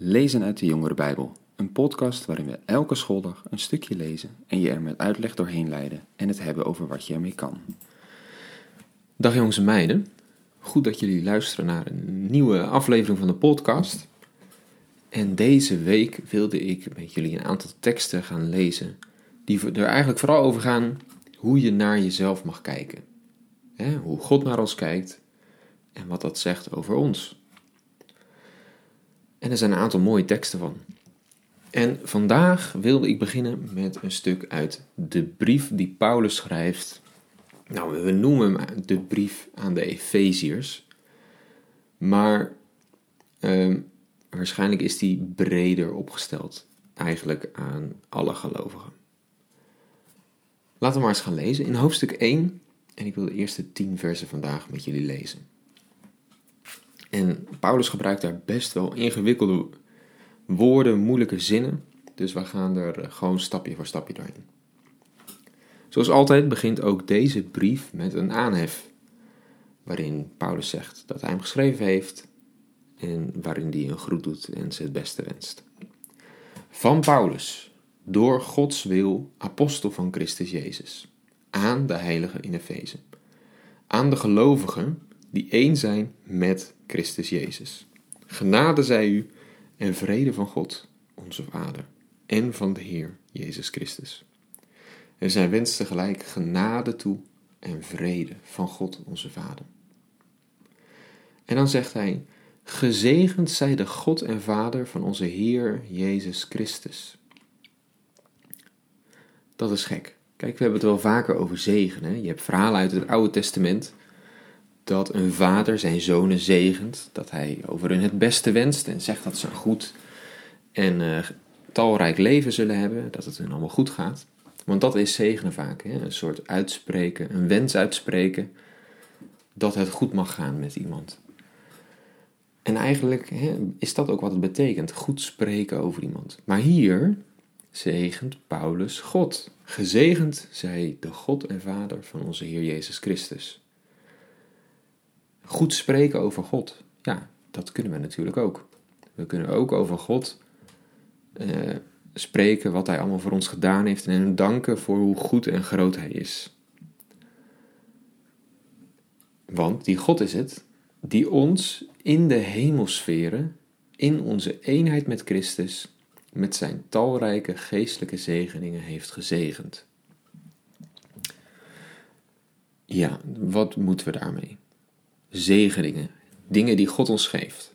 Lezen uit de Jongere Bijbel, een podcast waarin we elke schooldag een stukje lezen en je er met uitleg doorheen leiden en het hebben over wat je ermee kan. Dag jongens en meiden, goed dat jullie luisteren naar een nieuwe aflevering van de podcast. En deze week wilde ik met jullie een aantal teksten gaan lezen die er eigenlijk vooral over gaan hoe je naar jezelf mag kijken. hoe God naar ons kijkt en wat dat zegt over ons. En er zijn een aantal mooie teksten van. En vandaag wilde ik beginnen met een stuk uit de brief die Paulus schrijft. Nou, we noemen hem de brief aan de Efeziërs. Maar ehm, waarschijnlijk is die breder opgesteld. Eigenlijk aan alle gelovigen. Laten we maar eens gaan lezen in hoofdstuk 1. En ik wil de eerste 10 versen vandaag met jullie lezen. En Paulus gebruikt daar best wel ingewikkelde woorden, moeilijke zinnen. Dus we gaan er gewoon stapje voor stapje doorheen. Zoals altijd begint ook deze brief met een aanhef. Waarin Paulus zegt dat hij hem geschreven heeft. En waarin hij een groet doet en ze het beste wenst. Van Paulus, door Gods wil, apostel van Christus Jezus. Aan de heiligen in Efeze. Aan de gelovigen die één zijn met Christus Jezus. Genade zij u en vrede van God, onze Vader, en van de Heer Jezus Christus. En zij wenst tegelijk genade toe en vrede van God, onze Vader. En dan zegt hij: Gezegend zij de God en Vader van onze Heer Jezus Christus. Dat is gek. Kijk, we hebben het wel vaker over zegen. Hè? Je hebt verhalen uit het Oude Testament dat een vader zijn zonen zegent, dat hij over hun het beste wenst en zegt dat ze een goed en uh, talrijk leven zullen hebben, dat het hun allemaal goed gaat. Want dat is zegenen vaak, hè? een soort uitspreken, een wens uitspreken dat het goed mag gaan met iemand. En eigenlijk hè, is dat ook wat het betekent, goed spreken over iemand. Maar hier zegent Paulus God. Gezegend zij de God en Vader van onze Heer Jezus Christus. Goed spreken over God. Ja, dat kunnen we natuurlijk ook. We kunnen ook over God uh, spreken wat Hij allemaal voor ons gedaan heeft en hem danken voor hoe goed en groot Hij is. Want die God is het die ons in de hemelsferen, in onze eenheid met Christus, met zijn talrijke geestelijke zegeningen heeft gezegend. Ja, wat moeten we daarmee? Zegeningen, dingen die God ons geeft.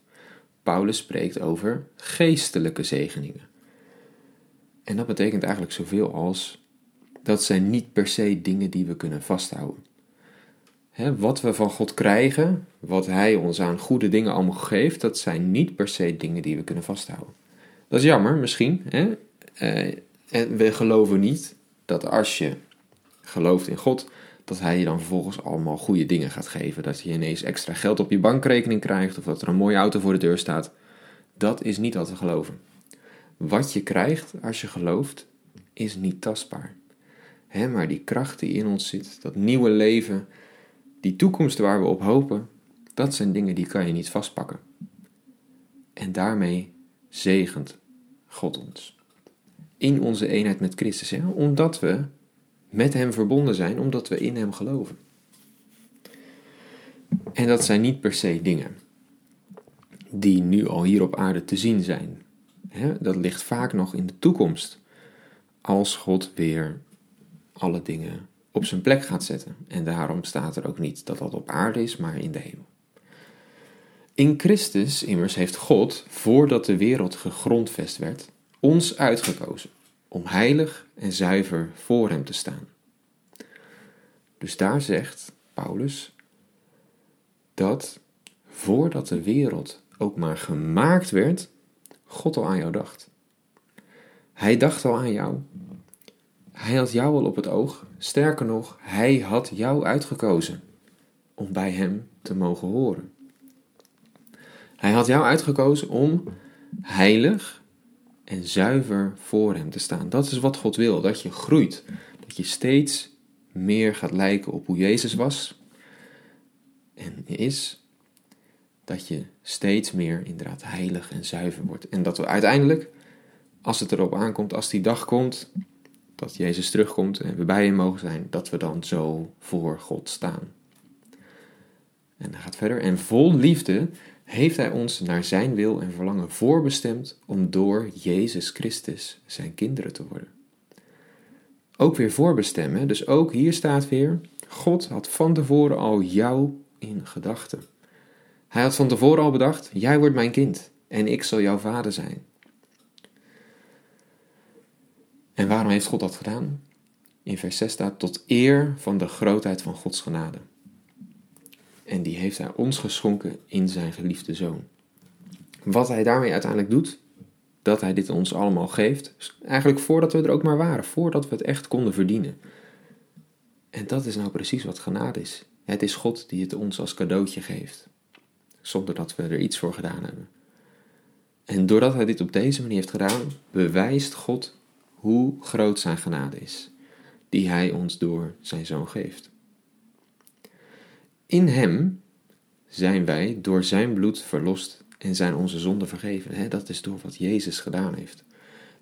Paulus spreekt over geestelijke zegeningen. En dat betekent eigenlijk zoveel als dat zijn niet per se dingen die we kunnen vasthouden. wat we van God krijgen, wat Hij ons aan goede dingen allemaal geeft, dat zijn niet per se dingen die we kunnen vasthouden. Dat is jammer, misschien. Eh, en we geloven niet dat als je gelooft in God, dat hij je dan vervolgens allemaal goede dingen gaat geven. Dat je ineens extra geld op je bankrekening krijgt of dat er een mooie auto voor de deur staat. Dat is niet wat te geloven. Wat je krijgt als je gelooft, is niet tastbaar. He, maar die kracht die in ons zit, dat nieuwe leven, die toekomst waar we op hopen, dat zijn dingen die kan je niet vastpakken. En daarmee zegent God ons. In onze eenheid met Christus, hè? omdat we met Hem verbonden zijn omdat we in Hem geloven. En dat zijn niet per se dingen die nu al hier op aarde te zien zijn. Dat ligt vaak nog in de toekomst, als God weer alle dingen op zijn plek gaat zetten. En daarom staat er ook niet dat dat op aarde is, maar in de hemel. In Christus immers heeft God, voordat de wereld gegrondvest werd, ons uitgekozen om heilig en zuiver voor Hem te staan. Dus daar zegt Paulus dat voordat de wereld ook maar gemaakt werd, God al aan jou dacht. Hij dacht al aan jou. Hij had jou al op het oog. Sterker nog, hij had jou uitgekozen om bij hem te mogen horen. Hij had jou uitgekozen om heilig en zuiver voor Hem te staan. Dat is wat God wil, dat je groeit, dat je steeds meer gaat lijken op hoe Jezus was en is. dat je steeds meer inderdaad heilig en zuiver wordt. En dat we uiteindelijk, als het erop aankomt, als die dag komt, dat Jezus terugkomt en we bij hem mogen zijn, dat we dan zo voor God staan. En hij gaat verder. En vol liefde heeft hij ons naar zijn wil en verlangen voorbestemd om door Jezus Christus zijn kinderen te worden. Ook weer voorbestemmen, dus ook hier staat weer, God had van tevoren al jou in gedachten. Hij had van tevoren al bedacht, jij wordt mijn kind en ik zal jouw vader zijn. En waarom heeft God dat gedaan? In vers 6 staat, tot eer van de grootheid van Gods genade. En die heeft hij ons geschonken in zijn geliefde zoon. Wat hij daarmee uiteindelijk doet, dat hij dit ons allemaal geeft, eigenlijk voordat we er ook maar waren, voordat we het echt konden verdienen. En dat is nou precies wat genade is. Het is God die het ons als cadeautje geeft, zonder dat we er iets voor gedaan hebben. En doordat hij dit op deze manier heeft gedaan, bewijst God hoe groot zijn genade is, die hij ons door zijn zoon geeft. In hem zijn wij door zijn bloed verlost en zijn onze zonden vergeven. dat is door wat Jezus gedaan heeft.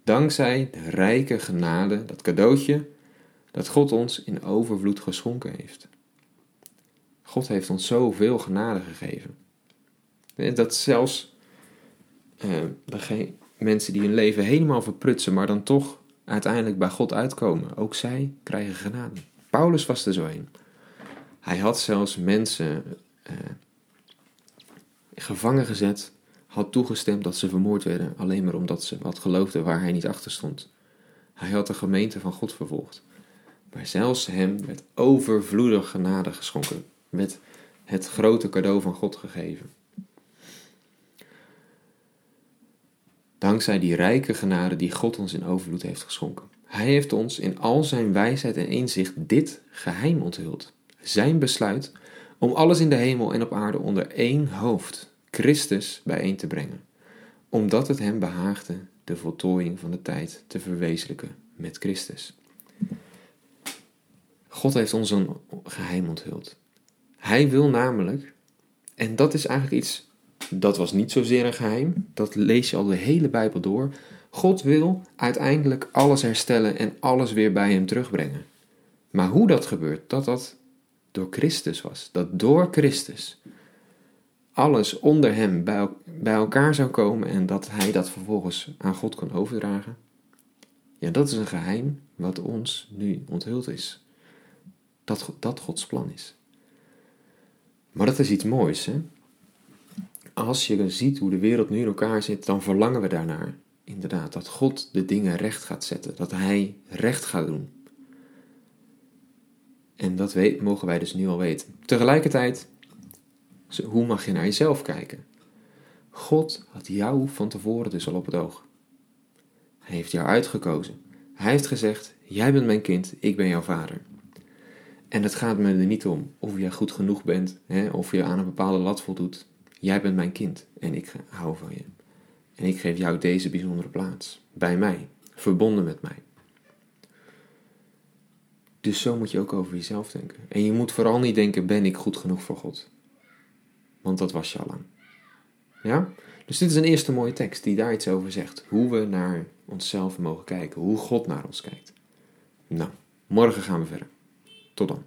Dankzij de rijke genade, dat cadeautje dat God ons in overvloed geschonken heeft. God heeft ons zoveel genade gegeven. Dat zelfs uh, mensen die hun leven helemaal verprutsen, maar dan toch uiteindelijk bij God uitkomen, ook zij krijgen genade. Paulus was er zo een. Hij had zelfs mensen uh, gevangen gezet, had toegestemd dat ze vermoord werden, alleen maar omdat ze wat geloofden waar hij niet achter stond. Hij had de gemeente van God vervolgd. Maar zelfs hem werd overvloedig genade geschonken, met het grote cadeau van God gegeven. Dankzij die rijke genade die God ons in overvloed heeft geschonken. Hij heeft ons in al zijn wijsheid en inzicht dit geheim onthuld. Zijn besluit om alles in de hemel en op aarde onder één hoofd, Christus, bijeen te brengen. Omdat het hem behaagde de voltooiing van de tijd te verwezenlijken met Christus. God heeft ons een geheim onthuld. Hij wil namelijk, en dat is eigenlijk iets, dat was niet zozeer een geheim, dat lees je al de hele Bijbel door. God wil uiteindelijk alles herstellen en alles weer bij hem terugbrengen. Maar hoe dat gebeurt, dat dat door Christus was. Dat door Christus alles onder hem bij, bij elkaar zou komen en dat hij dat vervolgens aan God kon overdragen. Ja, dat is een geheim wat ons nu onthuld is. Dat, dat Gods plan is. Maar dat is iets moois, hè? Als je ziet hoe de wereld nu in elkaar zit, dan verlangen we daarnaar. Inderdaad, dat God de dingen recht gaat zetten. Dat Hij recht gaat doen. En dat weet, mogen wij dus nu al weten. Tegelijkertijd, hoe mag je naar jezelf kijken? God had jou van tevoren dus al op het oog. Hij heeft jou uitgekozen. Hij heeft gezegd: Jij bent mijn kind, ik ben jouw vader. En het gaat me er niet om of jij goed genoeg bent, hè, of je aan een bepaalde lat voldoet. Jij bent mijn kind en ik hou van je. En ik geef jou deze bijzondere plaats, bij mij, verbonden met mij. Dus zo moet je ook over jezelf denken. En je moet vooral niet denken: ben ik goed genoeg voor God? Want dat was je al lang. Ja? Dus dit is een eerste mooie tekst die daar iets over zegt. Hoe we naar onszelf mogen kijken. Hoe God naar ons kijkt. Nou, morgen gaan we verder. Tot dan.